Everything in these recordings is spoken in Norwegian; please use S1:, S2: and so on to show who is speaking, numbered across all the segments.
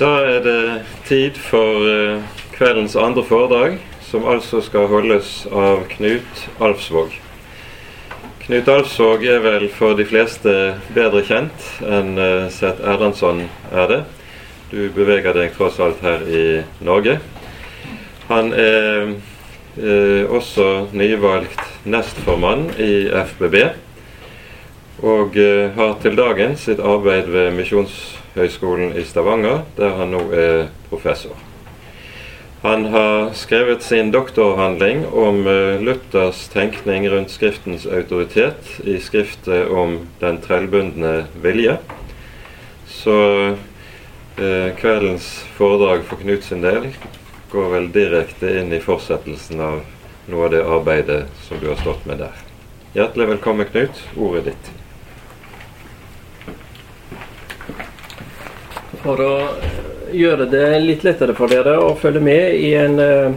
S1: Da er det tid for eh, kveldens andre foredrag, som altså skal holdes av Knut Alfsvåg. Knut Alfsvåg er vel for de fleste bedre kjent enn eh, Seth Erlandsson er det. Du beveger deg tross alt her i Norge. Han er eh, også nyvalgt nestformann i FBB, og eh, har til dagen sitt arbeid ved Misjonshøgskolen i Stavanger, der han nå er professor. Han har skrevet sin doktoravhandling om eh, Luthers tenkning rundt Skriftens autoritet i skriftet om den trellbundne vilje. Så eh, kveldens foredrag for Knut sin del går vel direkte inn i fortsettelsen av noe av det arbeidet som du har stått med der. Hjertelig velkommen, Knut. Ordet ditt.
S2: For å gjøre det litt lettere for dere å følge med i en uh,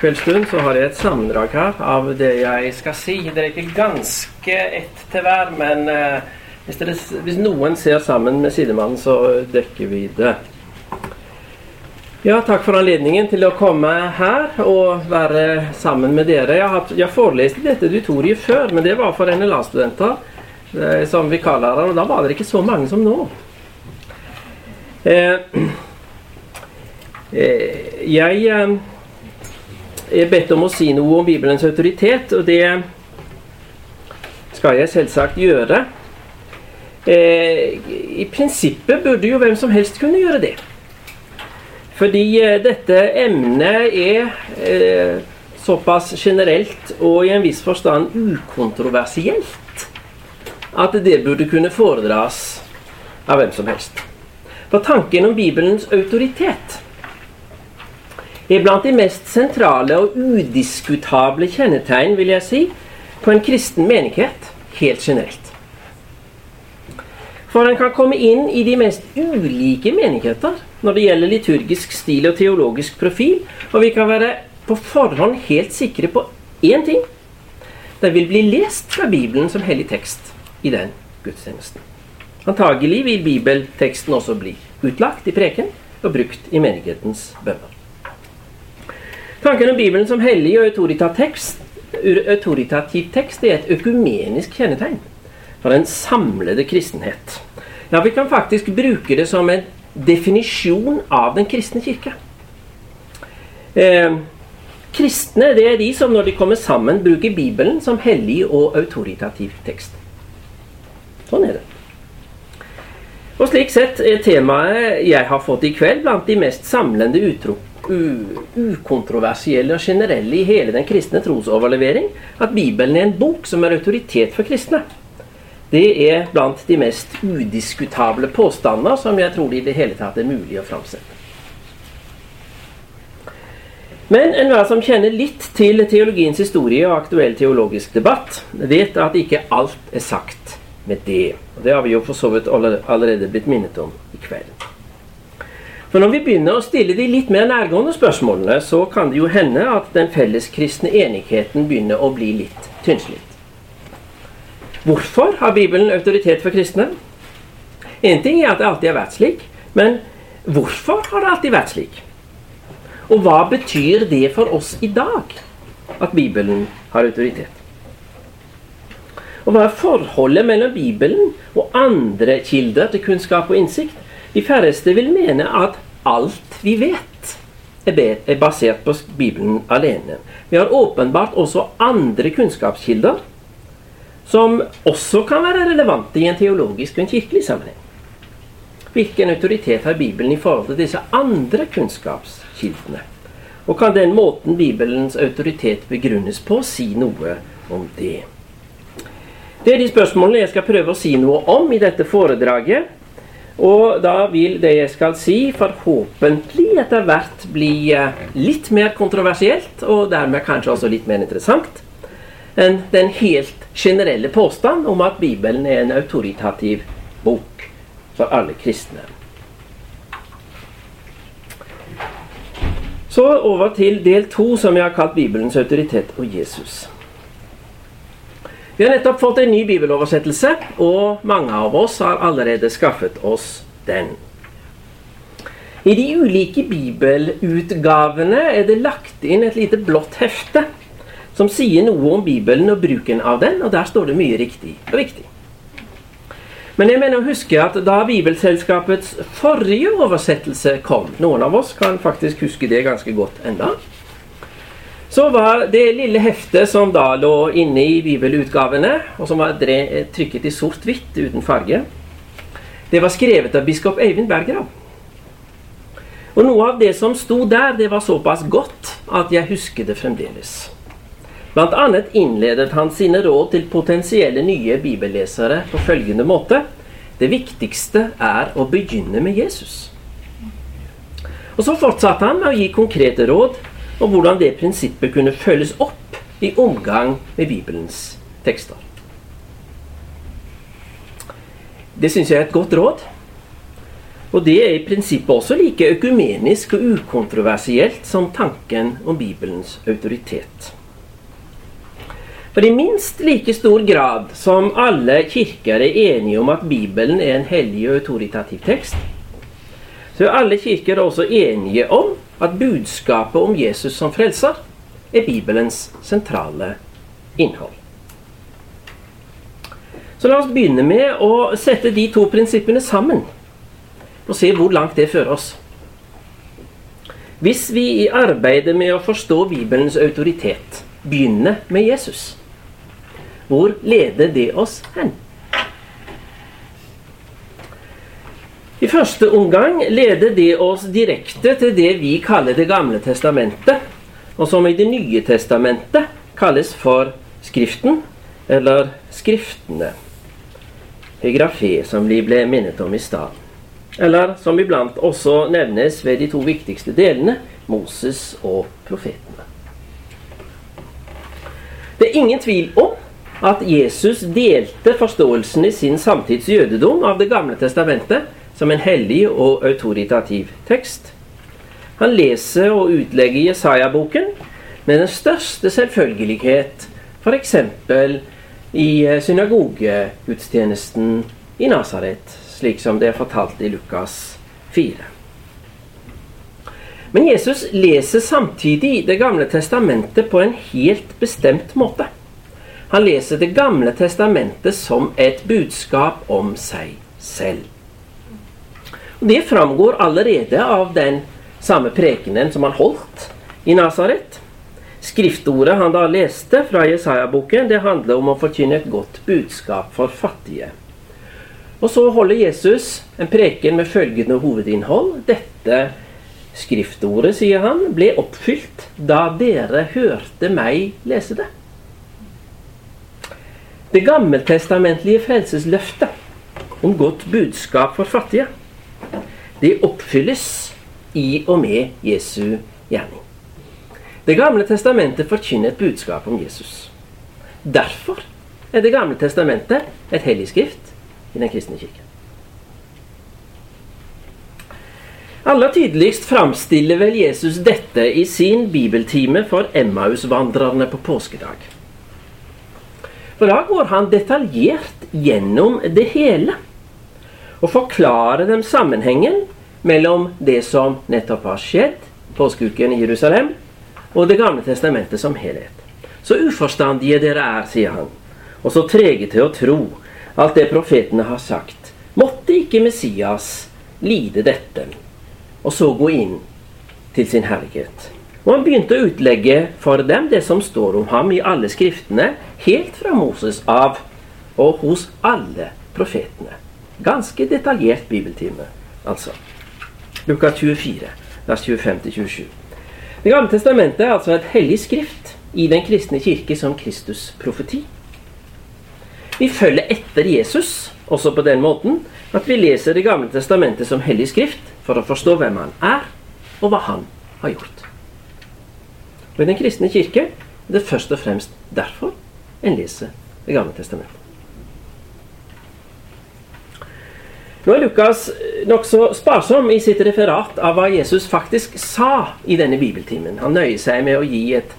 S2: kveldsstund, så har jeg et sammendrag her av det jeg skal si. Det er ikke ganske ett til hver, men uh, hvis, dere, hvis, noen ser sammen med sidemannen, så dekker vi det. Ja, takk for anledningen til å komme her og være sammen med dere. Jeg har, jeg foreleste dette auditoriet før, men det var for NLA-studenter som vikarlærer, og da var det ikke så mange som nå. Eh, eh, jeg eh, er bedt om å si noe om Bibelens autoritet, og det skal jeg selvsagt gjøre. I prinsippet burde jo hvem som helst kunne gjøre det. Fordi dette emnet er såpass generelt og i en viss forstand ukontroversielt at det burde kunne foredras av hvem som helst. For tanken om Bibelens autoritet er blant de mest sentrale og udiskutable kjennetegn, vil jeg si, på en kristen menighet helt generelt. For en kan komme inn i de mest ulike menigheter når det gjelder liturgisk stil og teologisk profil, og vi kan være på forhånd helt sikre på én ting. Det vil bli lest fra Bibelen som hellig tekst i den gudstjenesten. Antagelig vil bibelteksten også bli utlagt i preken og brukt i menighetens bønner. Tanken om Bibelen som hellig og autoritativ tekst er et økumenisk kjennetegn for den samlede kristenhet. Ja, Vi kan faktisk bruke det som en definisjon av den kristne kirke. Eh, kristne det er de som når de kommer sammen, bruker Bibelen som hellig og autoritativ tekst. Sånn er det. Og slik sett er temaet jeg har fått i kveld blant de mest samlende utro, ukontroversielle og generelle i hele den kristne trosoverlevering at Bibelen er en bok som er autoritet for kristne. Det er blant de mest udiskutable påstander som jeg tror det i det hele tatt er mulig å framsette. Men enhver som kjenner litt til teologiens historie og aktuell teologisk debatt, vet at ikke alt er sagt med det. Og Det har vi jo for så vidt allerede blitt minnet om i kveld. For Når vi begynner å stille de litt mer nærgående spørsmålene, så kan det jo hende at den felleskristne enigheten begynner å bli litt tynnslitt. Hvorfor har Bibelen autoritet for kristne? Én ting er at det alltid har vært slik, men hvorfor har det alltid vært slik? Og hva betyr det for oss i dag at Bibelen har autoritet? Og hva er forholdet mellom Bibelen og andre kilder til kunnskap og innsikt? De færreste vil mene at alt vi vet, er basert på Bibelen alene. Vi har åpenbart også andre kunnskapskilder som også kan være relevante i en teologisk og en kirkelig sammenheng. Hvilken autoritet har Bibelen i forhold til disse andre kunnskapskildene? Og kan den måten Bibelens autoritet begrunnes på, si noe om det? Det er de spørsmålene jeg skal prøve å si noe om i dette foredraget. Og da vil det jeg skal si, forhåpentlig etter hvert bli eh, litt mer kontroversielt, og dermed kanskje også litt mer interessant, enn den helt generelle påstand om at Bibelen er en autoritativ bok for alle kristne. Så over til del to, som jeg har kalt Bibelens autoritet og Jesus. Vi har nettopp fått en ny bibeloversettelse, og mange av oss har allerede skaffet oss den. I de ulike bibelutgavene er det lagt inn et lite blått hefte som sier noe om Bibelen og bruken av den, og der står det mye riktig og viktig. Men jeg mener å huske at da Bibelselskapets forrige oversettelse kom Noen av oss kan faktisk huske det ganske godt enda. Så var det lille heftet som da lå inne i bibelutgavene, og som var trykket i sort-hvitt uten farge, det var skrevet av biskop Eivind Berggrav. Og noe av det som sto der, det var såpass godt at jeg husker det fremdeles. Blant annet innledet han sine råd til potensielle nye bibellesere på følgende måte Det viktigste er å begynne med Jesus. Og Så fortsatte han med å gi konkrete råd om hvordan det prinsippet kunne følges opp i omgang med Bibelens tekster. Det syns jeg er et godt råd. Og det er i prinsippet også like økumenisk og ukontroversielt som tanken om Bibelens autoritet. For i minst like stor grad som alle kirker er enige om at Bibelen er en hellig og autoritativ tekst, så er alle kirker også enige om at budskapet om Jesus som frelser er Bibelens sentrale innhold. Så la oss begynne med å sette de to prinsippene sammen og se hvor langt det fører oss. Hvis vi i arbeidet med å forstå Bibelens autoritet begynner med Jesus, hvor leder det oss hen? I første omgang leder det oss direkte til det vi kaller Det gamle testamentet, og som i Det nye testamentet kalles for Skriften, eller Skriftene. Hegrafé, som vi ble minnet om i stad. Eller som iblant også nevnes ved de to viktigste delene, Moses og profetene. Det er ingen tvil om at Jesus delte forståelsen i sin samtids jødedom av Det gamle testamentet som en hellig og autoritativ tekst. Han leser og utlegger Jesaja-boken med den største selvfølgelighet, f.eks. i eh, synagogegudstjenesten i Nasaret, slik som det er fortalt i Lukas 4. Men Jesus leser samtidig Det gamle testamentet på en helt bestemt måte. Han leser Det gamle testamentet som et budskap om seg selv. Og Det framgår allerede av den samme prekenen som han holdt i Nasaret. Skriftordet han da leste fra Jesaja-boken, det handler om å forkynne et godt budskap for fattige. Og så holder Jesus en preken med følgende hovedinnhold. Dette skriftordet, sier han, ble oppfylt da dere hørte meg lese det. Det gammeltestamentlige frelsesløftet om godt budskap for fattige, det oppfylles i og med Jesu gjerning. Det gamle testamentet forkynner et budskap om Jesus. Derfor er Det gamle testamentet et hellig skrift i den kristne kirken. Aller tydeligst framstiller vel Jesus dette i sin bibeltime for Emmausvandrerne på påskedag. For da går han detaljert gjennom det hele og forklare dem sammenhengen mellom det som nettopp har skjedd, påskeuken i Jerusalem, og Det gamle testamentet som helhet. Så uforstandige dere er, sier han, og så trege til å tro alt det profetene har sagt. Måtte ikke Messias lide dette, og så gå inn til sin herlighet? Og han begynte å utlegge for dem det som står om ham i alle skriftene, helt fra Moses av og hos alle profetene. Ganske detaljert bibeltime, altså. Lukas 24, vers 25-27. Det gamle testamentet er altså et hellig skrift i den kristne kirke som Kristus profeti. Vi følger etter Jesus også på den måten at vi leser Det gamle testamentet som hellig skrift for å forstå hvem han er, og hva han har gjort. Og i Den kristne kirke er det først og fremst derfor en leser Det gamle testamentet. Nå er Lukas nokså sparsom i sitt referat av hva Jesus faktisk sa i denne bibeltimen. Han nøyer seg med å gi et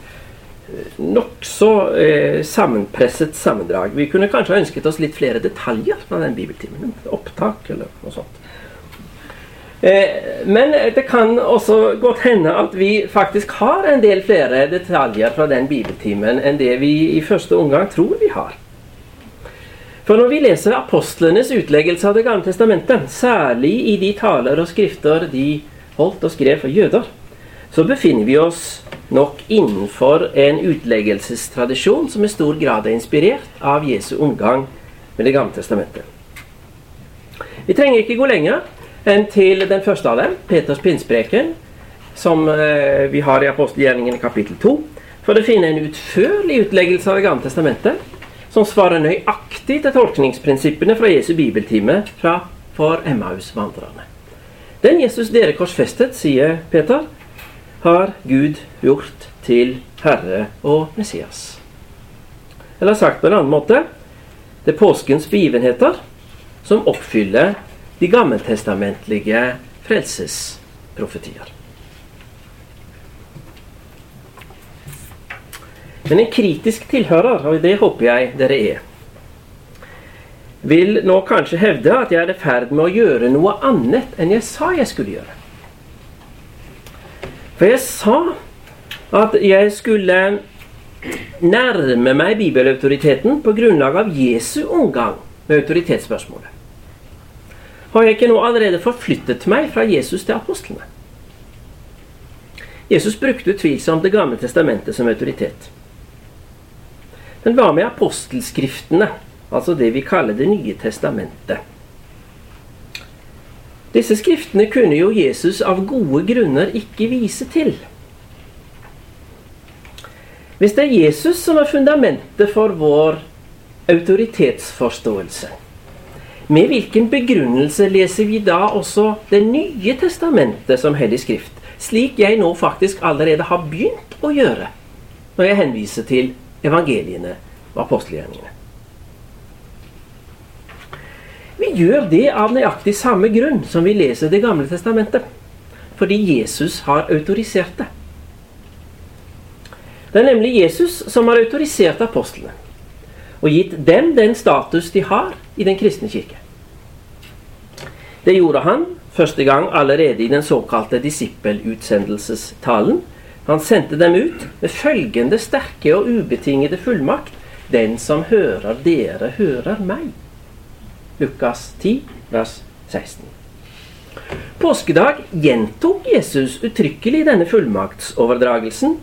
S2: eh, nokså eh, sammenpresset sammendrag. Vi kunne kanskje ønsket oss litt flere detaljer fra den bibeltimen. Opptak eller noe sånt. Eh, men det kan også godt hende at vi faktisk har en del flere detaljer fra den bibeltimen enn det vi i første omgang tror vi har. For når vi leser apostlenes utleggelse av Det gamle testamentet, særlig i de taler og skrifter de holdt og skrev for jøder, så befinner vi oss nok innenfor en utleggelsestradisjon som i stor grad er inspirert av Jesu omgang med Det gamle testamentet. Vi trenger ikke gå lenger enn til den første av dem, Peters pinnspreken, som eh, vi har i apostelgjerningen kapittel 2, for å finne en utførlig utleggelse av Det gamle testamentet, som svarer nøyaktig til tolkningsprinsippene fra Jesu bibeltime fra for Emmaus-vandrerne. Den Jesus dere korsfestet, sier Peter, har Gud gjort til Herre og Messias. Eller sagt på en annen måte det er påskens begivenheter som oppfyller de gammeltestamentlige frelsesprofetier. Men en kritisk tilhører, og det håper jeg dere er, vil nå kanskje hevde at jeg er i ferd med å gjøre noe annet enn jeg sa jeg skulle gjøre. For jeg sa at jeg skulle nærme meg bibelautoriteten på grunnlag av Jesu omgang med autoritetsspørsmålet. Har jeg ikke nå allerede forflyttet meg fra Jesus til apostlene? Jesus brukte utvilsomt Det gamle testamentet som autoritet. Men hva med apostelskriftene, altså det vi kaller Det nye testamentet? Disse skriftene kunne jo Jesus av gode grunner ikke vise til. Hvis det er Jesus som er fundamentet for vår autoritetsforståelse, med hvilken begrunnelse leser vi da også Det nye testamentet som hellig skrift, slik jeg nå faktisk allerede har begynt å gjøre når jeg henviser til evangeliene og apostelgjerningene? Vi gjør det av nøyaktig samme grunn som vi leser Det gamle testamentet. Fordi Jesus har autorisert det. Det er nemlig Jesus som har autorisert apostlene og gitt dem den status de har i den kristne kirke. Det gjorde han første gang allerede i den såkalte disippelutsendelsestalen. Han sendte dem ut med følgende sterke og ubetingede fullmakt. Den som hører dere, hører meg. Lukas 10, vers 16. Påskedag gjentok Jesus uttrykkelig denne fullmaktsoverdragelsen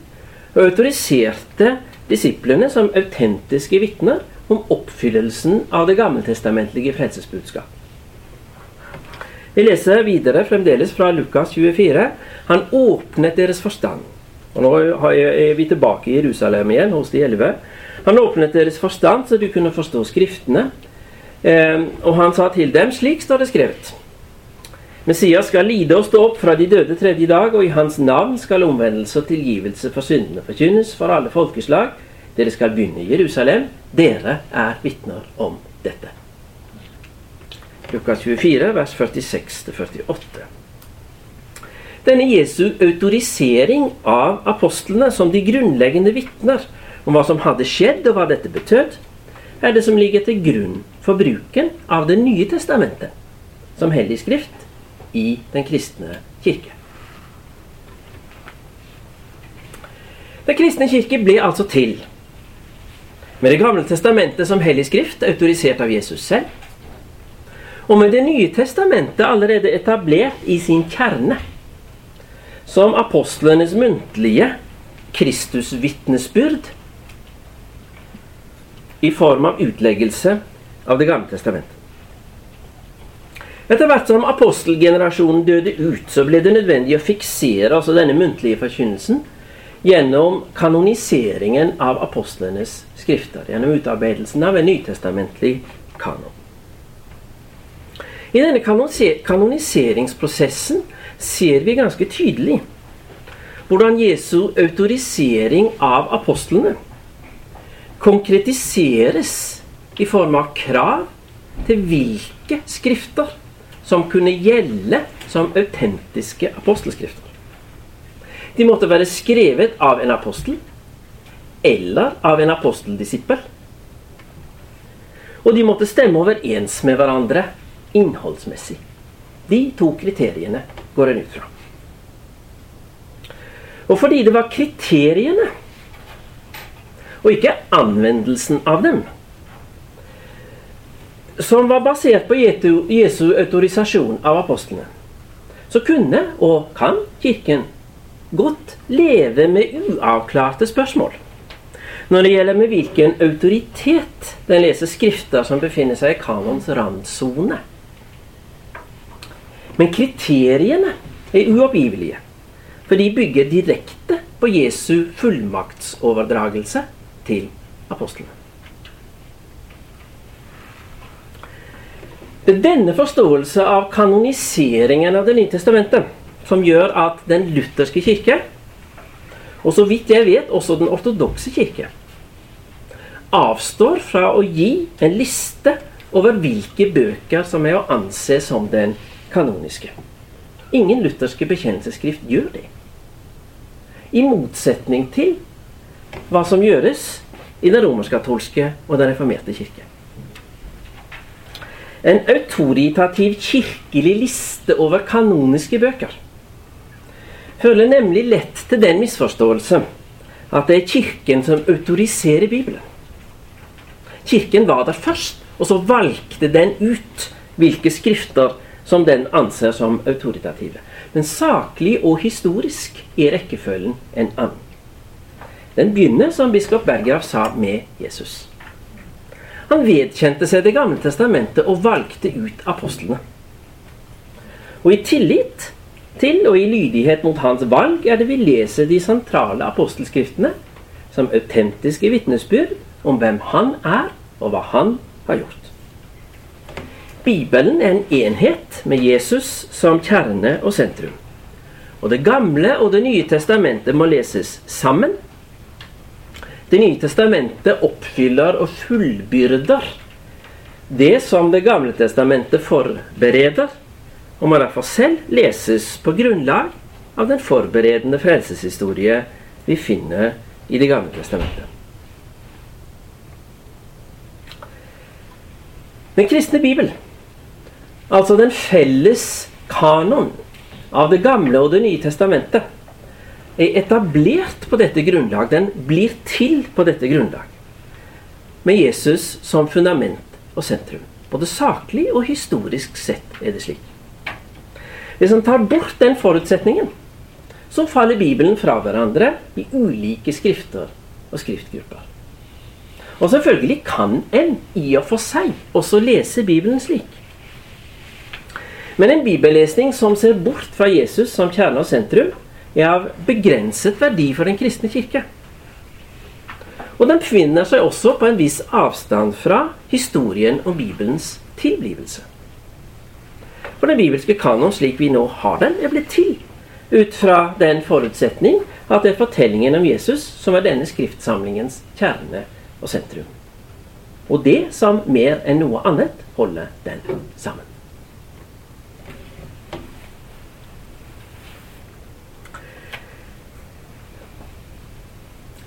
S2: og autoriserte disiplene som autentiske vitner om oppfyllelsen av det gammeltestamentlige frelsesbudskap. Vi leser videre fremdeles fra Lukas 24. Han åpnet deres forstand. Og Nå er vi tilbake i Jerusalem igjen, hos de elleve. Han åpnet deres forstand, så de kunne forstå Skriftene. Eh, og han sa til dem, slik står det skrevet. Messias skal lide og stå opp fra de døde tredje dag, og i hans navn skal omvendelse og tilgivelse for syndene forkynnes for alle folkeslag. Dere skal begynne i Jerusalem. Dere er vitner om dette. Lukas 24, vers 46-48. Denne Jesu autorisering av apostlene som de grunnleggende vitner om hva som hadde skjedd, og hva dette betød, er det som ligger til grunn for bruken av Det nye testamentet som hellig skrift i den kristne kirke. Den kristne kirke ble altså til med Det gamle testamentet som hellig skrift, autorisert av Jesus selv, og med Det nye testamentet allerede etablert i sin kjerne, som apostlenes muntlige Kristusvitnesbyrd i form av utleggelse av Det gamle testamentet. Etter hvert som apostelgenerasjonen døde ut, så ble det nødvendig å fiksere altså denne muntlige forkynnelsen gjennom kanoniseringen av apostlenes skrifter. Gjennom utarbeidelsen av en nytestamentlig kanon. I denne kanoniseringsprosessen ser vi ganske tydelig hvordan Jesu autorisering av apostlene konkretiseres i form av krav til hvilke skrifter som kunne gjelde som autentiske apostelskrifter. De måtte være skrevet av en apostel eller av en aposteldisippel. Og de måtte stemme overens med hverandre innholdsmessig. De to kriteriene går en ut fra. Og fordi det var kriteriene, og ikke anvendelsen av dem, som var basert på Jesu autorisasjon av apostlene, så kunne og kan Kirken godt leve med uavklarte spørsmål når det gjelder med hvilken autoritet den leser skrifter som befinner seg i kanons randsone. Men kriteriene er uoppgivelige, for de bygger direkte på Jesu fullmaktsoverdragelse til apostlene. Det er denne forståelse av kanoniseringen av Det nye testamentet som gjør at den lutherske kirke, og så vidt jeg vet også den ortodokse kirke, avstår fra å gi en liste over hvilke bøker som er å anse som den kanoniske. Ingen lutherske bekjennelsesskrift gjør det. I motsetning til hva som gjøres i den romersk-katolske og den reformerte kirke. En autoritativ kirkelig liste over kanoniske bøker føler nemlig lett til den misforståelse at det er Kirken som autoriserer Bibelen. Kirken var der først, og så valgte den ut hvilke skrifter som den anser som autoritative. Men saklig og historisk er rekkefølgen en annen. Den begynner, som biskop Berggrav sa, med Jesus. Han vedkjente seg Det gamle testamentet og valgte ut apostlene. Og i tillit til og i lydighet mot hans valg er det vi leser de sentrale apostelskriftene som autentiske vitnesbyrd om hvem han er, og hva han har gjort. Bibelen er en enhet med Jesus som kjerne og sentrum. Og Det gamle og Det nye testamentet må leses sammen det nye testamentet oppfyller og fullbyrder det som Det gamle testamentet forbereder, og må derfor selv leses på grunnlag av den forberedende frelseshistorie vi finner i Det gamle testamentet. Den kristne bibel, altså den felles kanon av Det gamle og Det nye testamentet, er etablert på dette grunnlag. Den blir til på dette grunnlag. Med Jesus som fundament og sentrum. Både saklig og historisk sett er det slik. Hvis en tar bort den forutsetningen, så faller Bibelen fra hverandre i ulike skrifter og skriftgrupper. Og selvfølgelig kan en i og for seg også lese Bibelen slik. Men en bibellesning som ser bort fra Jesus som kjerne og sentrum, er av begrenset verdi for Den kristne kirke. Og den befinner seg også på en viss avstand fra historien om Bibelens tilblivelse. For den bibelske kanon slik vi nå har den, er blitt til ut fra den forutsetning at det er fortellingen om Jesus som er denne skriftsamlingens kjerne og sentrum. Og det som mer enn noe annet holder den sammen.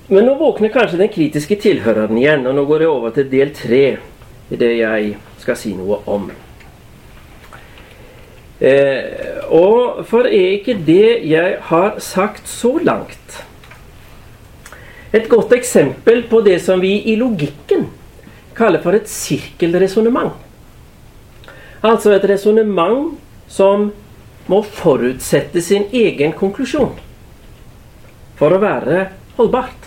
S2: Men nå våkner kanskje den kritiske tilhøreren igjen, og nå går jeg over til del tre i det jeg skal si noe om. Eh, og for er ikke det jeg har sagt så langt, et godt eksempel på det som vi i logikken kaller for et sirkelresonnement. Altså et resonnement som må forutsette sin egen konklusjon for å være holdbart.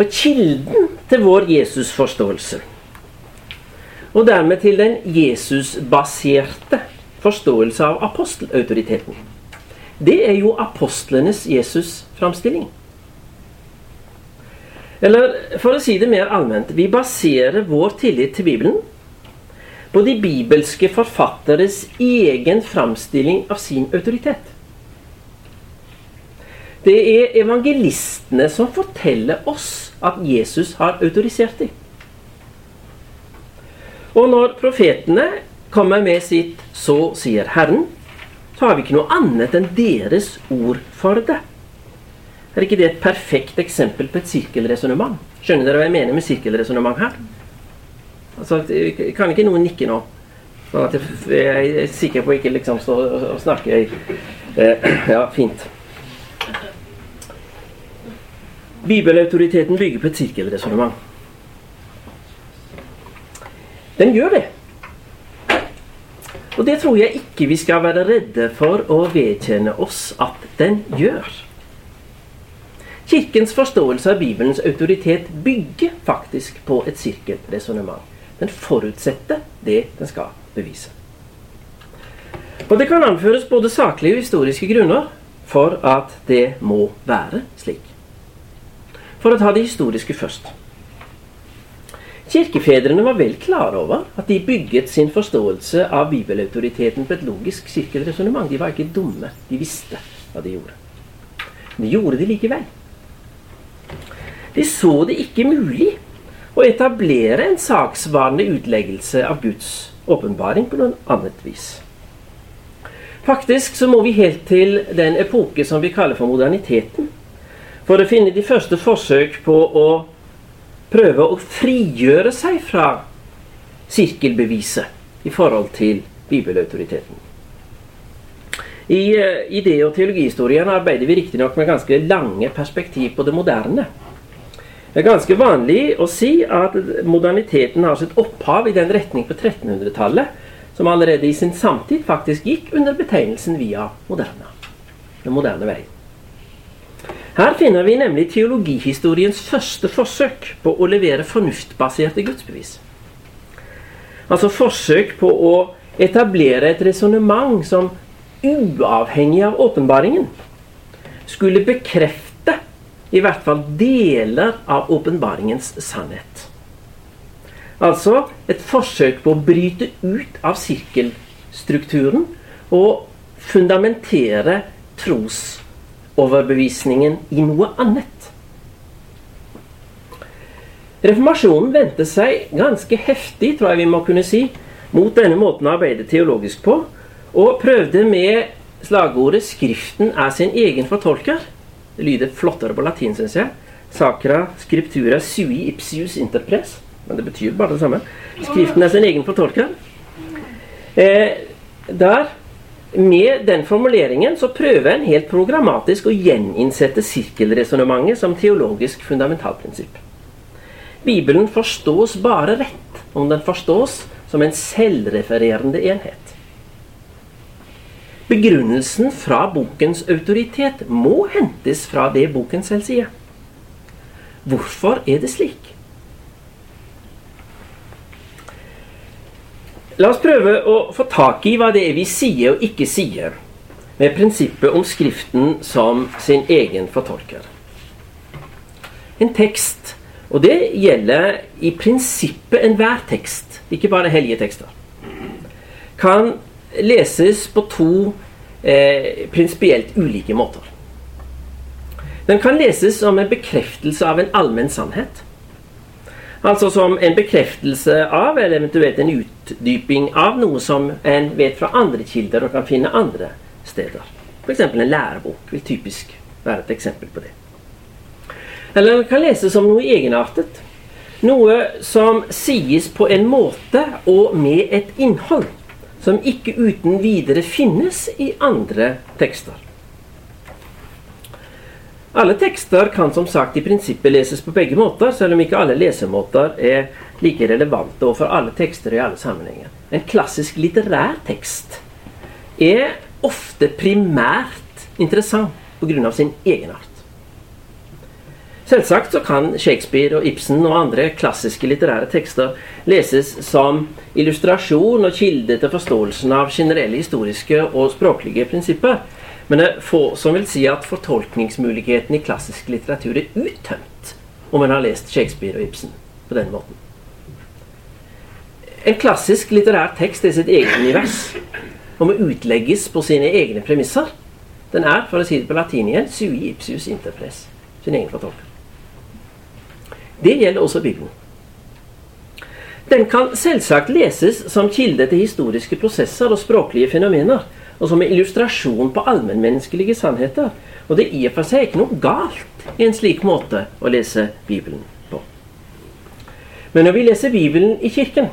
S2: For kilden til vår Jesusforståelse, og dermed til den Jesusbaserte forståelse av apostelautoriteten, det er jo apostlenes Jesus-framstilling. Eller for å si det mer allment vi baserer vår tillit til Bibelen på de bibelske forfatteres egen framstilling av sin autoritet. Det er evangelistene som forteller oss at Jesus har autorisert dem. Og når profetene kommer med sitt 'så sier Herren', så har vi ikke noe annet enn deres ord for det. Er ikke det et perfekt eksempel på et sirkelresonnement? Skjønner dere hva jeg mener med sirkelresonnement her? Altså, kan ikke noen nikke nå? Sånn at jeg er sikker på ikke liksom å snakke eh, Ja, fint. Bibelautoriteten bygger på et sirkelresonnement. Den gjør det. Og det tror jeg ikke vi skal være redde for å vedkjenne oss at den gjør. Kirkens forståelse av Bibelens autoritet bygger faktisk på et sirkelresonnement. Den forutsetter det den skal bevise. Og Det kan anføres både saklige og historiske grunner for at det må være slik. For å ta det historiske først. Kirkefedrene var vel klar over at de bygget sin forståelse av bibelautoriteten på et logisk sirkelresonnement. De var ikke dumme. De visste hva de gjorde. Men de gjorde det likevel. De så det ikke mulig å etablere en saksvanlig utleggelse av Guds åpenbaring på noe annet vis. Faktisk så må vi helt til den epoke som vi kaller for moderniteten, for å finne de første forsøk på å prøve å frigjøre seg fra sirkelbeviset i forhold til bibelautoriteten. I uh, idé- og teologihistorien arbeider vi riktignok med ganske lange perspektiv på det moderne. Det er ganske vanlig å si at moderniteten har sitt opphav i den retning på 1300-tallet, som allerede i sin samtid faktisk gikk under betegnelsen via moderne. Den moderne veien. Her finner vi nemlig teologihistoriens første forsøk på å levere fornuftbaserte gudsbevis. Altså forsøk på å etablere et resonnement som uavhengig av åpenbaringen skulle bekrefte i hvert fall deler av åpenbaringens sannhet. Altså et forsøk på å bryte ut av sirkelstrukturen og fundamentere trosoverbevisningen i noe annet. Reformasjonen vendte seg ganske heftig, tror jeg vi må kunne si, mot denne måten å arbeide teologisk på, og prøvde med slagordet 'Skriften er sin egen fortolker' det lyder flottere på latin, syns jeg. Sacra scriptura sui ipsius interpres. Men det betyr bare det samme. Skriften er sin egen fortolker. Eh, der, med den formuleringen så prøver en helt programmatisk å gjeninnsette sirkelresonnementet som teologisk fundamentalprinsipp. Bibelen forstås bare rett om den forstås som en selvrefererende enhet. Begrunnelsen fra bokens autoritet må hentes fra det boken selv sier. Hvorfor er det slik? La oss prøve å få tak i hva det er vi sier og ikke sier med prinsippet om Skriften som sin egen fortolker. En tekst, og det gjelder i prinsippet enhver tekst, ikke bare hellige tekster, kan leses på to eh, prinsipielt ulike måter. Den kan leses som en bekreftelse av en allmenn sannhet. Altså som en bekreftelse av, eller eventuelt en utdyping av, noe som en vet fra andre kilder og kan finne andre steder. F.eks. en lærebok vil typisk være et eksempel på det. Eller den kan leses som noe egenartet. Noe som sies på en måte og med et innhold som ikke uten videre finnes i andre tekster. Alle tekster kan som sagt i prinsippet leses på begge måter, selv om ikke alle lesemåter er like relevante overfor alle tekster i alle sammenhenger. En klassisk litterær tekst er ofte primært interessant pga. sin egenart. Selvsagt så kan Shakespeare og Ibsen og andre klassiske litterære tekster leses som illustrasjon og kilde til forståelsen av generelle historiske og språklige prinsipper. Men det er få som vil si at fortolkningsmuligheten i klassisk litteratur er uttømt om en har lest Shakespeare og Ibsen på den måten. En klassisk litterær tekst er sitt eget univers og må utlegges på sine egne premisser. Den er, for å si det på latin igjen, sui ipsius interpres. Sin egen fortolker. Det gjelder også Bibelen. Den kan selvsagt leses som kilde til historiske prosesser og språklige fenomener, og som en illustrasjon på allmennmenneskelige sannheter. Og det er i og for seg ikke noe galt i en slik måte å lese Bibelen på. Men når vi leser Bibelen i kirken,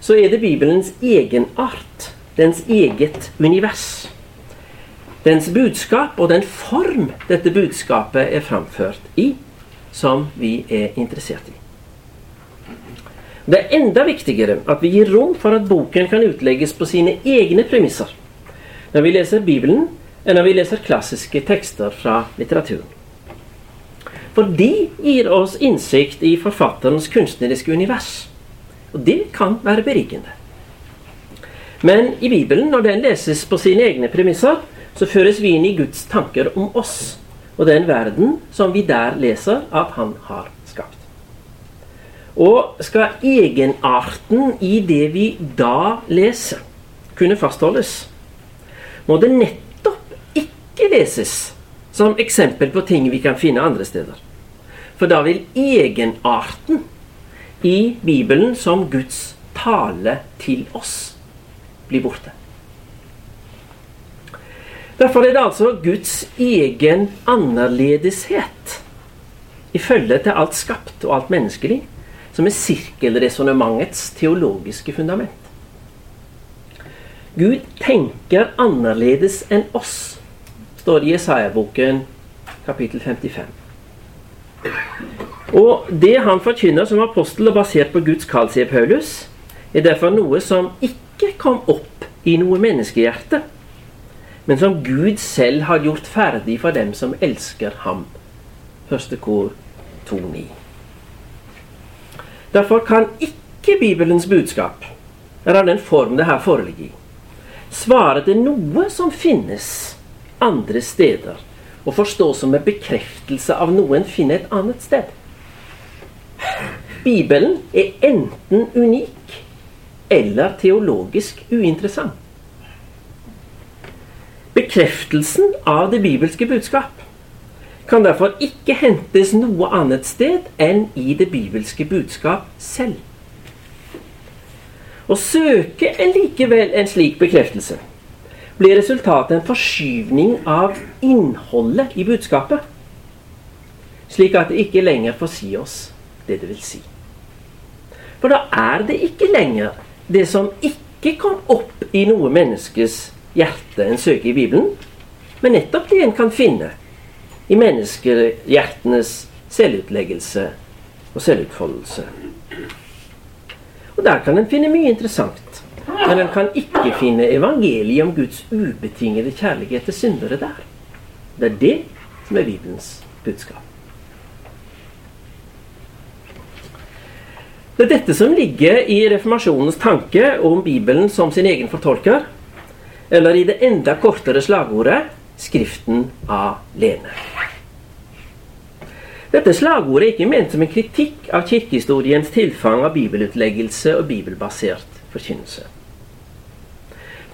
S2: så er det Bibelens egenart, dens eget univers. Dens budskap og den form dette budskapet er framført i, som vi er interessert i. Det er enda viktigere at vi gir rom for at boken kan utlegges på sine egne premisser når vi leser Bibelen, enn når vi leser klassiske tekster fra litteraturen. For de gir oss innsikt i forfatterens kunstneriske univers. Og det kan være berikende. Men i Bibelen, når den leses på sine egne premisser, så føres vi inn i Guds tanker om oss og den verden som vi der leser at han har skapt. Og skal egenarten i det vi da leser, kunne fastholdes, må det nettopp ikke leses som eksempel på ting vi kan finne andre steder. For da vil egenarten i Bibelen som Guds tale til oss bli borte. Derfor er det altså Guds egen annerledeshet i følge til alt skapt og alt menneskelig som er sirkelresonnementets teologiske fundament. Gud tenker annerledes enn oss, står det i Jesaja-boken kapittel 55. Og det han forkynner som apostel og basert på Guds kall, sier Paulus, er derfor noe som ikke kom opp i noe menneskehjerte, men som Gud selv har gjort ferdig for dem som elsker ham. Første kor 2.9. Derfor kan ikke Bibelens budskap, eller den form det her foreligger i, svare til noe som finnes andre steder, og forstås som en bekreftelse av noe en finner et annet sted. Bibelen er enten unik eller teologisk uinteressant. Bekreftelsen av det bibelske budskap kan derfor ikke hentes noe annet sted enn i det bibelske budskap selv. Å søke likevel en slik bekreftelse blir resultatet en forskyvning av innholdet i budskapet, slik at det ikke lenger får si oss det det vil si. For da er det ikke lenger det som ikke kom opp i noe menneskes hjerte en søker i Bibelen, men nettopp det en kan finne i menneskehjertenes selvutleggelse og selvutfoldelse. Og Der kan en finne mye interessant, men en kan ikke finne evangeliet om Guds ubetingede kjærlighet til syndere der. Det er det som er Bibelens budskap. Det er dette som ligger i reformasjonens tanke om Bibelen som sin egen fortolker, eller i det enda kortere slagordet 'Skriften alene'. Dette slagordet er ikke ment som en kritikk av kirkehistoriens tilfang av bibelutleggelse og bibelbasert forkynnelse.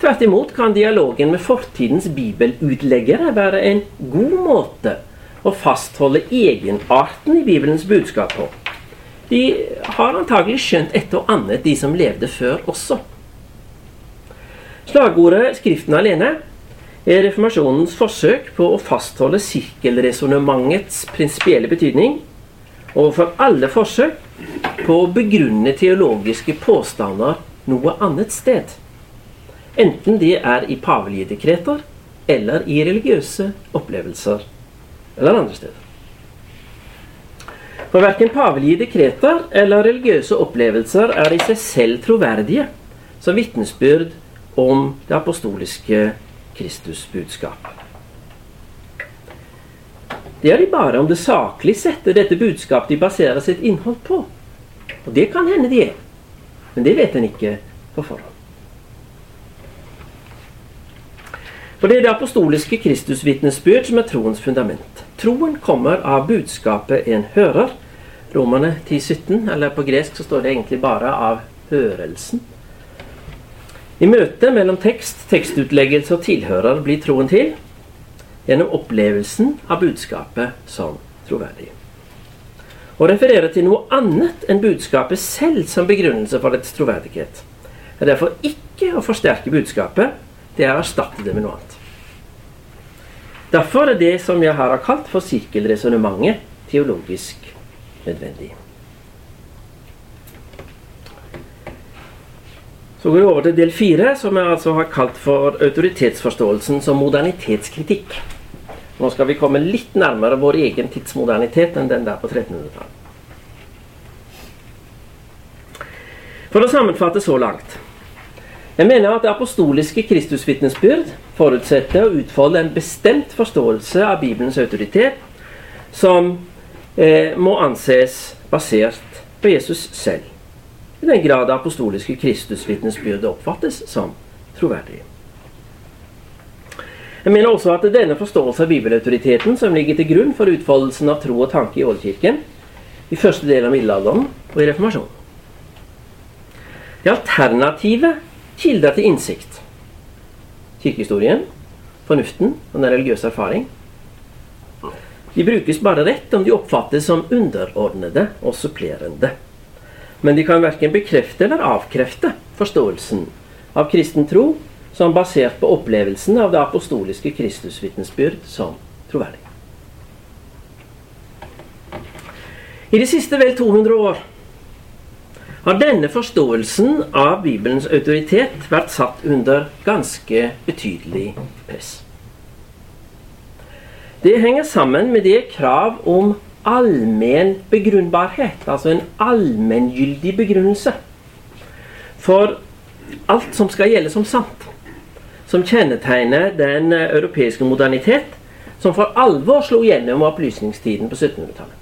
S2: Tvert imot kan dialogen med fortidens bibelutleggere være en god måte å fastholde egenarten i Bibelens budskap på de har antagelig skjønt et og annet, de som levde før også. Slagordet 'Skriften alene' er reformasjonens forsøk på å fastholde sirkelresonnementets prinsipielle betydning overfor alle forsøk på å begrunne teologiske påstander noe annet sted. Enten det er i pavelige dekreter eller i religiøse opplevelser eller andre steder. For verken pavelige dekreter eller religiøse opplevelser er i seg selv troverdige som vitnesbyrd om det apostoliske Kristusbudskap. Det er de bare om det saklig setter dette budskapet de baserer sitt innhold på. Og det kan hende de er, men det vet en ikke på forhånd. For det er det apostoliske Kristusvitnesbyrd som er troens fundament. Troen kommer av budskapet en hører, Romerne 10-17, eller på gresk så står det egentlig bare av hørelsen. I møtet mellom tekst, tekstutleggelse og tilhører blir troen til gjennom opplevelsen av budskapet som troverdig. Å referere til noe annet enn budskapet selv som begrunnelse for dets troverdighet er derfor ikke å forsterke budskapet, det er å erstatte det med noe annet. Derfor er det som jeg her har kalt for sirkelresonnementet teologisk nødvendig. Så går vi over til del fire, som jeg altså har kalt for autoritetsforståelsen som modernitetskritikk. Nå skal vi komme litt nærmere vår egen tidsmodernitet enn den der på 1300-tallet. For å sammenfatte så langt. Jeg mener at det apostoliske Kristusvitnesbyrd forutsetter å utfolde en bestemt forståelse av Bibelens autoritet, som eh, må anses basert på Jesus selv, i den grad det apostoliske Kristusvitnesbyrdet oppfattes som troverdig. Jeg mener også at denne forståelse av bibelautoriteten som ligger til grunn for utfoldelsen av tro og tanke i Oldkirken, i første del av middelalderen og i reformasjonen. Det alternative kilder til innsikt. Kirkehistorien, fornuften og den religiøse erfaring. De brukes bare rett om de oppfattes som underordnede og supplerende. Men de kan verken bekrefte eller avkrefte forståelsen av kristen tro som basert på opplevelsen av det apostoliske Kristusvitnesbyrd som troverdig. I de siste vel 200 år har denne forståelsen av Bibelens autoritet vært satt under ganske betydelig press. Det henger sammen med det krav om allmenn begrunnbarhet, altså en allmenngyldig begrunnelse, for alt som skal gjelde som sant, som kjennetegner den europeiske modernitet som for alvor slo gjennom opplysningstiden på 1700-tallet.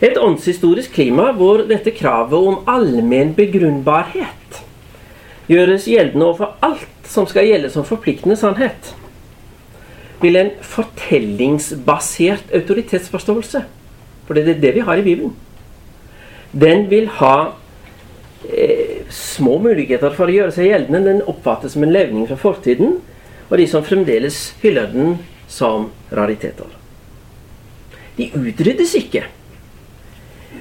S2: Et åndshistorisk klima hvor dette kravet om allmenn begrunnbarhet gjøres gjeldende overfor alt som skal gjelde som forpliktende sannhet, vil en fortellingsbasert autoritetsforståelse For det er det vi har i Bibelen. Den vil ha eh, små muligheter for å gjøre seg gjeldende. Den oppfattes som en levning fra fortiden, og de som fremdeles hyller den som rariteter. De utryddes ikke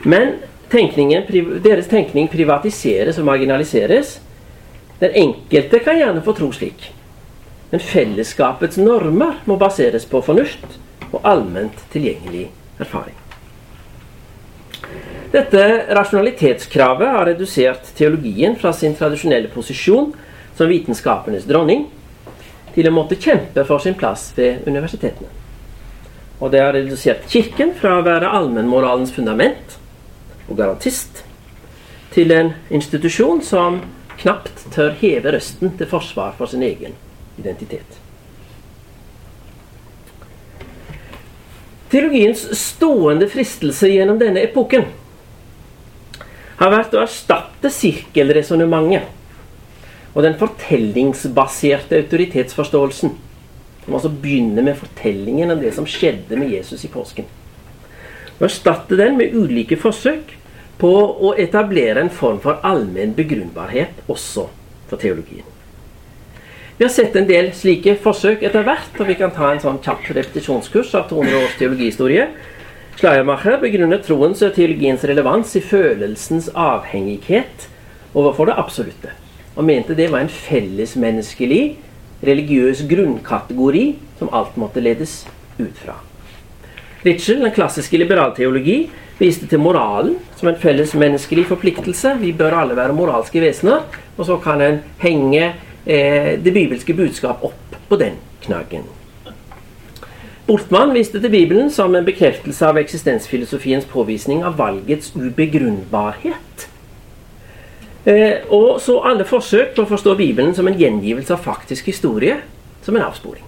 S2: men tenkningen, deres tenkning privatiseres og marginaliseres. Den enkelte kan gjerne få tro slik. Men fellesskapets normer må baseres på fornuft og allment tilgjengelig erfaring. Dette rasjonalitetskravet har redusert teologien fra sin tradisjonelle posisjon som vitenskapenes dronning til å måtte kjempe for sin plass ved universitetene. Og det har redusert Kirken fra å være allmennmoralens fundament og garantist til en institusjon som knapt tør heve røsten til forsvar for sin egen identitet. Teologiens stående fristelse gjennom denne epoken har vært å erstatte sirkelresonnementet og den fortellingsbaserte autoritetsforståelsen. Som altså begynner med fortellingen om det som skjedde med Jesus i påsken. Og erstatte den med ulike forsøk på å etablere en form for allmenn begrunnbarhet også for teologien. Vi har sett en del slike forsøk etter hvert, og vi kan ta en sånn kjapp repetisjonskurs av 200 års teologihistorie. Schleiermacher begrunner troens og teologiens relevans i følelsens avhengighet overfor det absolutte, og mente det var en fellesmenneskelig, religiøs grunnkategori som alt måtte ledes ut fra. Ritschel, den klassiske liberalteologi, viste til moralen som en felles menneskelig forpliktelse. Vi bør alle være moralske vesener. Og så kan en henge det bibelske budskap opp på den knaggen. Bortmann viste til Bibelen som en bekreftelse av eksistensfilosofiens påvisning av valgets ubegrunnbarhet. Eh, og så alle forsøk på å forstå Bibelen som en gjengivelse av faktisk historie som en avsporing.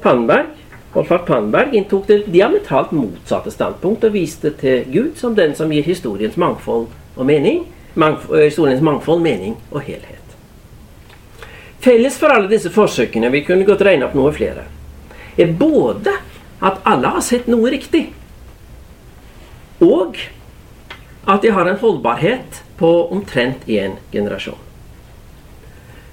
S2: Pannberg Olfart Pannberg inntok det diametralt motsatte standpunkt og viste til Gud som den som gir historiens mangfold og mening, eh, historiens mangfold, mening og helhet. Felles for alle disse forsøkene, vi kunne godt regne opp noe flere, er både at alle har sett noe riktig, og at de har en holdbarhet på omtrent én generasjon.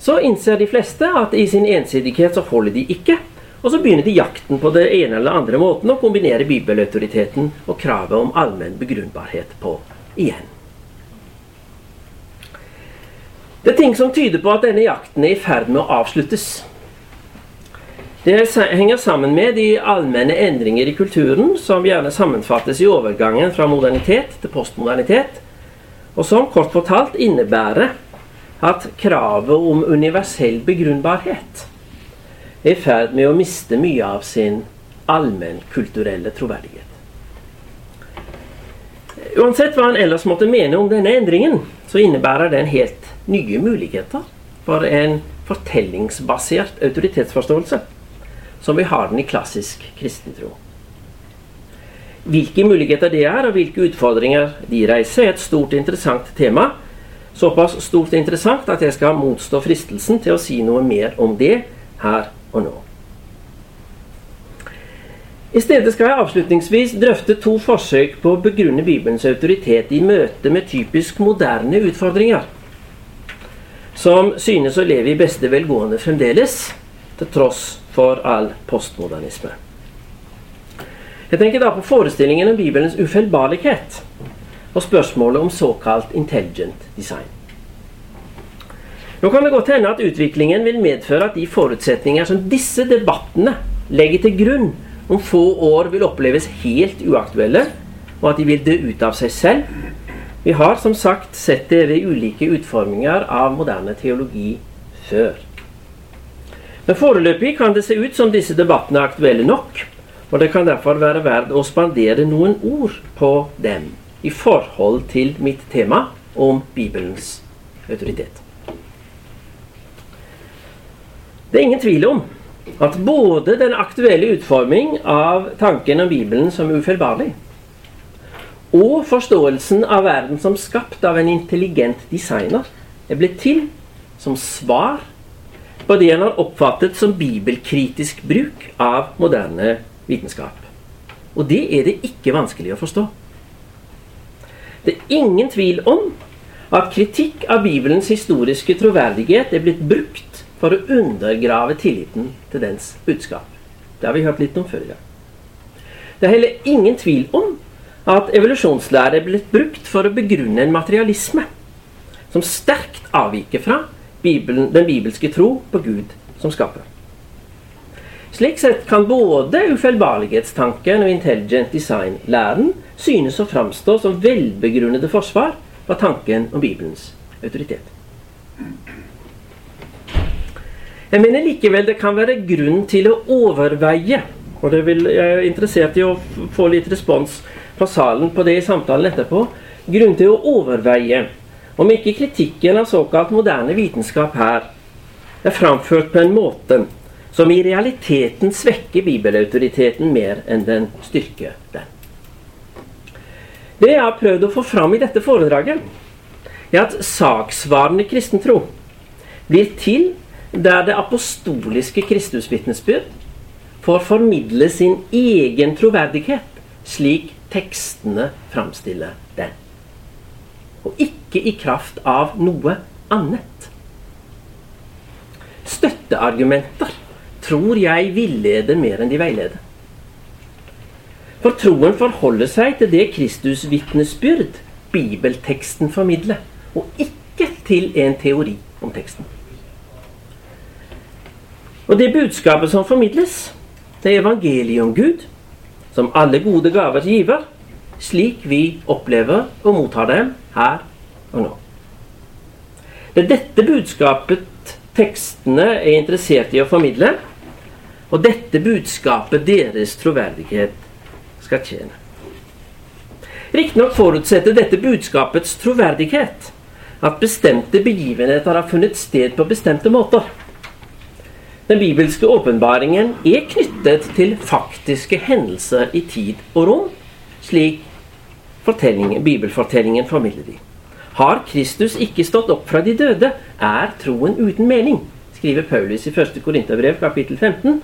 S2: Så innser de fleste at i sin ensidighet så holder de ikke og så begynner de jakten på det ene eller andre måten å kombinere bibelautoriteten og kravet om allmenn begrunnbarhet på igjen. Det er ting som tyder på at denne jakten er i ferd med å avsluttes. Det henger sammen med de allmenne endringer i kulturen som gjerne sammenfattes i overgangen fra modernitet til postmodernitet, og som kort fortalt innebærer at kravet om universell begrunnbarhet er i ferd med å miste mye av sin allmennkulturelle troverdighet. Uansett hva en ellers måtte mene om denne endringen, så innebærer den helt nye muligheter for en fortellingsbasert autoritetsforståelse, som vi har den i klassisk kristentro. Hvilke muligheter det er, og hvilke utfordringer de reiser, er et stort, interessant tema. Såpass stort og interessant at jeg skal motstå fristelsen til å si noe mer om det her og nå. I stedet skal jeg avslutningsvis drøfte to forsøk på å begrunne Bibelens autoritet i møte med typisk moderne utfordringer, som synes å leve i beste velgående fremdeles, til tross for all postmodernisme. Jeg tenker da på forestillingen om Bibelens ufeilbarlighet og spørsmålet om såkalt intelligent design. Nå kan det godt hende at utviklingen vil medføre at de forutsetninger som disse debattene legger til grunn om få år vil oppleves helt uaktuelle, og at de vil dø ut av seg selv. Vi har som sagt sett det ved ulike utforminger av moderne teologi før. Men foreløpig kan det se ut som disse debattene er aktuelle nok, og det kan derfor være verdt å spandere noen ord på dem i forhold til mitt tema om Bibelens autoritet. Det er ingen tvil om at både den aktuelle utforming av tanken om Bibelen som ufeilbarlig, og forståelsen av verden som skapt av en intelligent designer, er blitt til som svar på det han har oppfattet som bibelkritisk bruk av moderne vitenskap. Og det er det ikke vanskelig å forstå. Det er ingen tvil om at kritikk av Bibelens historiske troverdighet er blitt brukt for å undergrave tilliten til dens budskap. Det har vi hørt litt om før i dag. Det er heller ingen tvil om at evolusjonslære er blitt brukt for å begrunne en materialisme som sterkt avviker fra Bibelen, den bibelske tro på Gud som skaper. Slik sett kan både ufeilbarlighetstanken og intelligent design-læren synes å framstå som velbegrunnede forsvar for tanken om Bibelens autoritet. Jeg mener likevel det kan være grunn til å overveie, og det vil, jeg er interessert i å få litt respons fra salen på det i samtalen etterpå, grunn til å overveie om ikke kritikken av såkalt moderne vitenskap her er framført på en måte som i realiteten svekker bibelautoriteten mer enn den styrker den. Det jeg har prøvd å få fram i dette foredraget, er at saksvarende kristen tro blir til der det apostoliske Kristusvitnesbyrd får formidle sin egen troverdighet slik tekstene framstiller den. Og ikke i kraft av noe annet. Støtteargumenter tror jeg villeder mer enn de veileder. For troen forholder seg til det Kristusvitnesbyrd bibelteksten formidler, og ikke til en teori om teksten. Og det budskapet som formidles, det er evangeliet om Gud, som alle gode gaver giver, slik vi opplever og mottar dem her og nå. Det er dette budskapet tekstene er interessert i å formidle, og dette budskapet deres troverdighet skal tjene. Riktignok forutsetter dette budskapets troverdighet at bestemte begivenheter har funnet sted på bestemte måter. Den bibelske åpenbaringen er knyttet til faktiske hendelser i tid og rom, slik bibelfortellingen formidler de. Har Kristus ikke stått opp fra de døde, er troen uten mening, skriver Paulus i 1. Korinterbrev kapittel 15.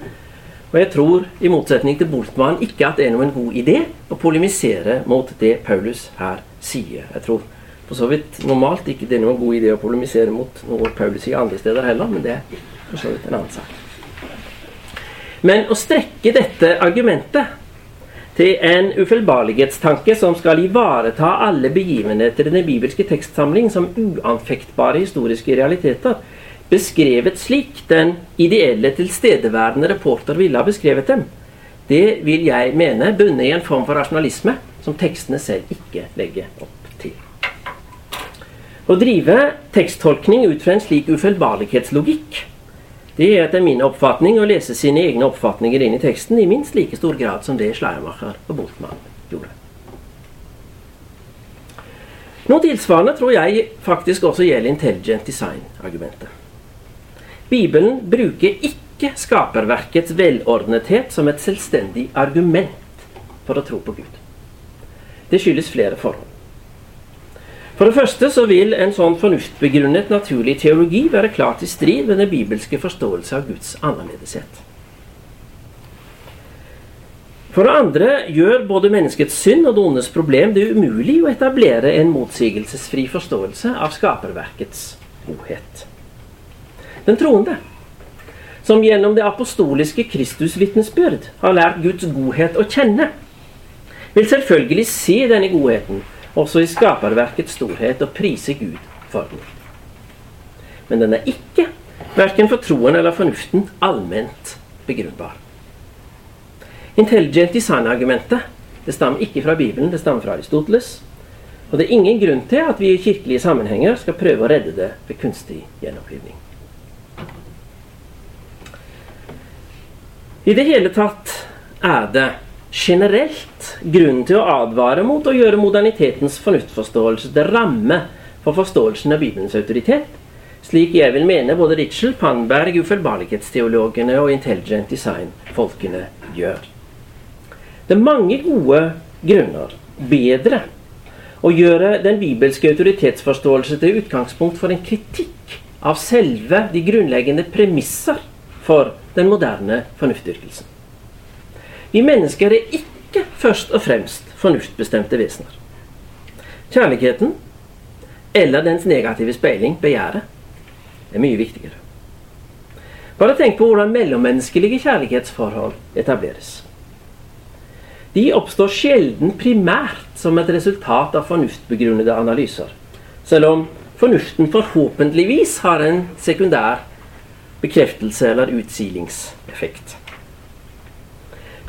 S2: Og jeg tror, i motsetning til Boltmann, ikke at det er noen god idé å polemisere mot det Paulus her sier. Jeg tror for så vidt normalt ikke det er noen god idé å polemisere mot noe Paulus sier andre steder heller, men det så vidt en annen sak. Men å strekke dette argumentet til en ufeilbarlighetstanke som skal ivareta alle begivenheter i den bibelske tekstsamling som uanfektbare historiske realiteter, beskrevet slik den ideelle, tilstedeværende reporter ville ha beskrevet dem, det vil jeg mene bunne i en form for rasjonalisme som tekstene selv ikke legger opp til. Å drive teksttolkning ut fra en slik ufeilbarlighetslogikk, det er etter min oppfatning å lese sine egne oppfatninger inn i teksten i minst like stor grad som det Schleiermacher og Boltmann gjorde. Noe tilsvarende tror jeg faktisk også gjelder intelligent design-argumentet. Bibelen bruker ikke skaperverkets velordnethet som et selvstendig argument for å tro på Gud. Det skyldes flere forhold. For det første så vil en sånn fornuftbegrunnet naturlig teologi være klart i strid med den bibelske forståelse av Guds annerledeshet. For det andre gjør både menneskets synd og det ondes problem det umulig å etablere en motsigelsesfri forståelse av skaperverkets godhet. Den troende, som gjennom det apostoliske Kristusvitnesbyrd har lært Guds godhet å kjenne, vil selvfølgelig se denne godheten også i skaperverkets storhet, og prise Gud for den. Men den er ikke, verken for troen eller fornuften, allment begrunnbar. Intelligent design-argumentet det stammer ikke fra Bibelen, det stammer fra Aristoteles. Og det er ingen grunn til at vi i kirkelige sammenhenger skal prøve å redde det ved kunstig gjenopplivning. I det hele tatt er det generelt grunn til å advare mot å gjøre modernitetens fornuftforståelse til ramme for forståelsen av Bibelens autoritet, slik jeg vil mene både Ritschel, Pannberg, ufølbarlighetsteologene og intelligent design-folkene gjør. Det er mange gode grunner bedre å gjøre den bibelske autoritetsforståelse til utgangspunkt for en kritikk av selve de grunnleggende premisser for den moderne fornuftdyrkelsen. Vi mennesker er ikke først og fremst fornuftbestemte vesener. Kjærligheten, eller dens negative speiling, begjæret, er mye viktigere. Bare tenk på hvordan mellommenneskelige kjærlighetsforhold etableres. De oppstår sjelden primært som et resultat av fornuftbegrunnede analyser, selv om fornuften forhåpentligvis har en sekundær bekreftelse eller utsilingseffekt.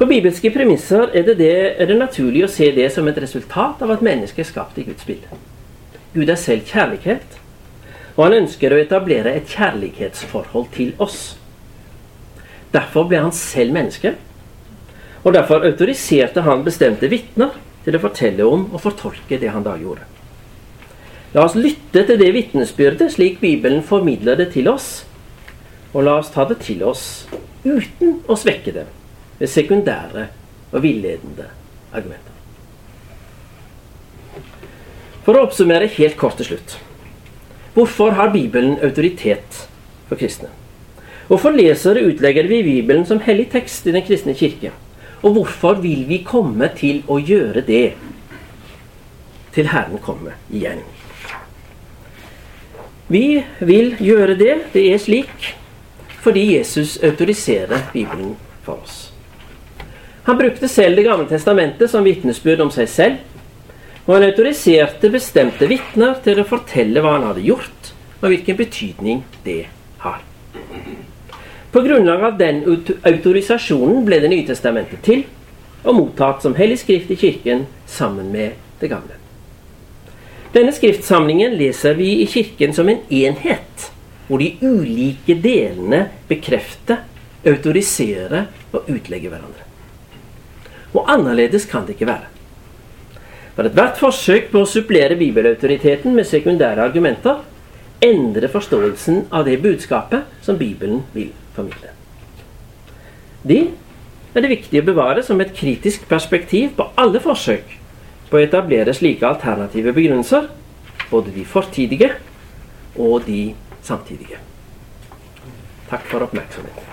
S2: På bibelske premisser er det, det, er det naturlig å se det som et resultat av at mennesket er skapt i Guds bilde. Gud er selv kjærlighet, og han ønsker å etablere et kjærlighetsforhold til oss. Derfor ble han selv menneske, og derfor autoriserte han bestemte vitner til å fortelle om og fortolke det han da gjorde. La oss lytte til det vitnesbyrdet slik Bibelen formidler det til oss, og la oss ta det til oss uten å svekke det med sekundære og villedende argumenter. For å oppsummere helt kort til slutt. Hvorfor har Bibelen autoritet for kristne? Hvorfor leser og utlegger vi Bibelen som hellig tekst i Den kristne kirke? Og hvorfor vil vi komme til å gjøre det til Herren kommer igjen? Vi vil gjøre det, det er slik, fordi Jesus autoriserer Bibelen for oss. Han brukte selv Det gamle testamentet som vitnesbyrd om seg selv, og han autoriserte bestemte vitner til å fortelle hva han hadde gjort, og hvilken betydning det har. På grunnlag av den autorisasjonen ble Det nye testamentet til, og mottatt som hellig skrift i kirken sammen med Det gamle. Denne skriftsamlingen leser vi i kirken som en enhet, hvor de ulike delene bekrefter, autoriserer og utlegger hverandre. Og annerledes kan det ikke være. For ethvert forsøk på å supplere bibelautoriteten med sekundære argumenter endrer forståelsen av det budskapet som Bibelen vil formidle. Det er det viktig å bevare som et kritisk perspektiv på alle forsøk på å etablere slike alternative begrunnelser, både de fortidige og de samtidige. Takk for oppmerksomheten.